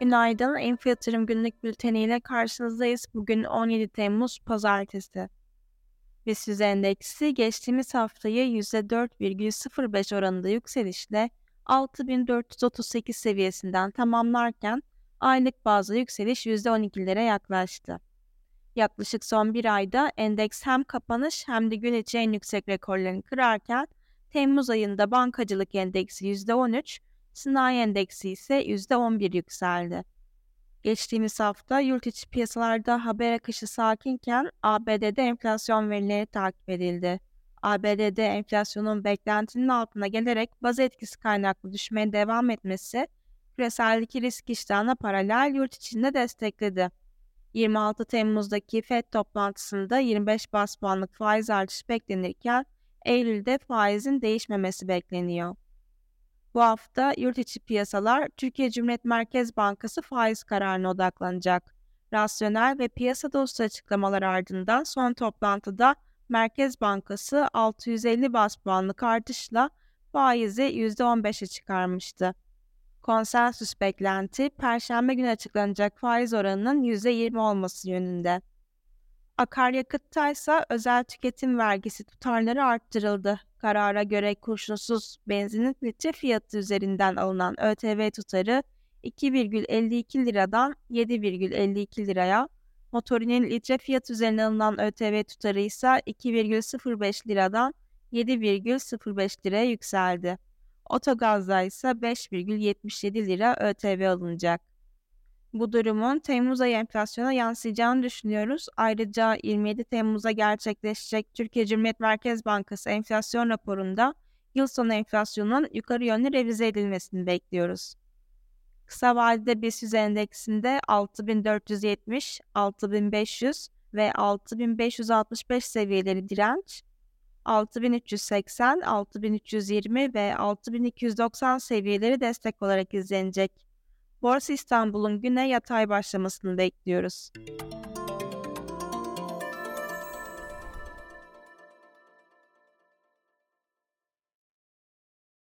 Günaydın. Enfi Yatırım Günlük Bülteni ile karşınızdayız. Bugün 17 Temmuz Pazartesi. BIST endeksi geçtiğimiz haftayı %4,05 oranında yükselişle 6438 seviyesinden tamamlarken aylık bazda yükseliş %12'lere yaklaştı. Yaklaşık son bir ayda endeks hem kapanış hem de gün içi en yüksek rekorlarını kırarken Temmuz ayında bankacılık endeksi %13, sanayi endeksi ise %11 yükseldi. Geçtiğimiz hafta yurt içi piyasalarda haber akışı sakinken ABD'de enflasyon verileri takip edildi. ABD'de enflasyonun beklentinin altına gelerek baz etkisi kaynaklı düşmeye devam etmesi küreseldeki risk iştahına paralel yurt içinde destekledi. 26 Temmuz'daki FED toplantısında 25 bas puanlık faiz artışı beklenirken Eylül'de faizin değişmemesi bekleniyor. Bu hafta yurt içi piyasalar Türkiye Cumhuriyet Merkez Bankası faiz kararına odaklanacak. Rasyonel ve piyasa dostu açıklamalar ardından son toplantıda Merkez Bankası 650 bas puanlık artışla faizi %15'e çıkarmıştı. Konsensüs beklenti Perşembe günü açıklanacak faiz oranının %20 olması yönünde. Akaryakıtta ise özel tüketim vergisi tutarları arttırıldı. Karara göre kurşunsuz benzinin litre fiyatı üzerinden alınan ÖTV tutarı 2,52 liradan 7,52 liraya, motorinin litre fiyatı üzerinden alınan ÖTV tutarı ise 2,05 liradan 7,05 liraya yükseldi. Otogazda ise 5,77 lira ÖTV alınacak. Bu durumun Temmuz ayı enflasyona yansıyacağını düşünüyoruz. Ayrıca 27 Temmuz'a gerçekleşecek Türkiye Cumhuriyet Merkez Bankası enflasyon raporunda yıl sonu enflasyonun yukarı yönlü revize edilmesini bekliyoruz. Kısa vadede BIST endeksinde 6470, 6500 ve 6565 seviyeleri direnç, 6380, 6320 ve 6290 seviyeleri destek olarak izlenecek. Borsa İstanbul'un güne yatay başlamasını bekliyoruz.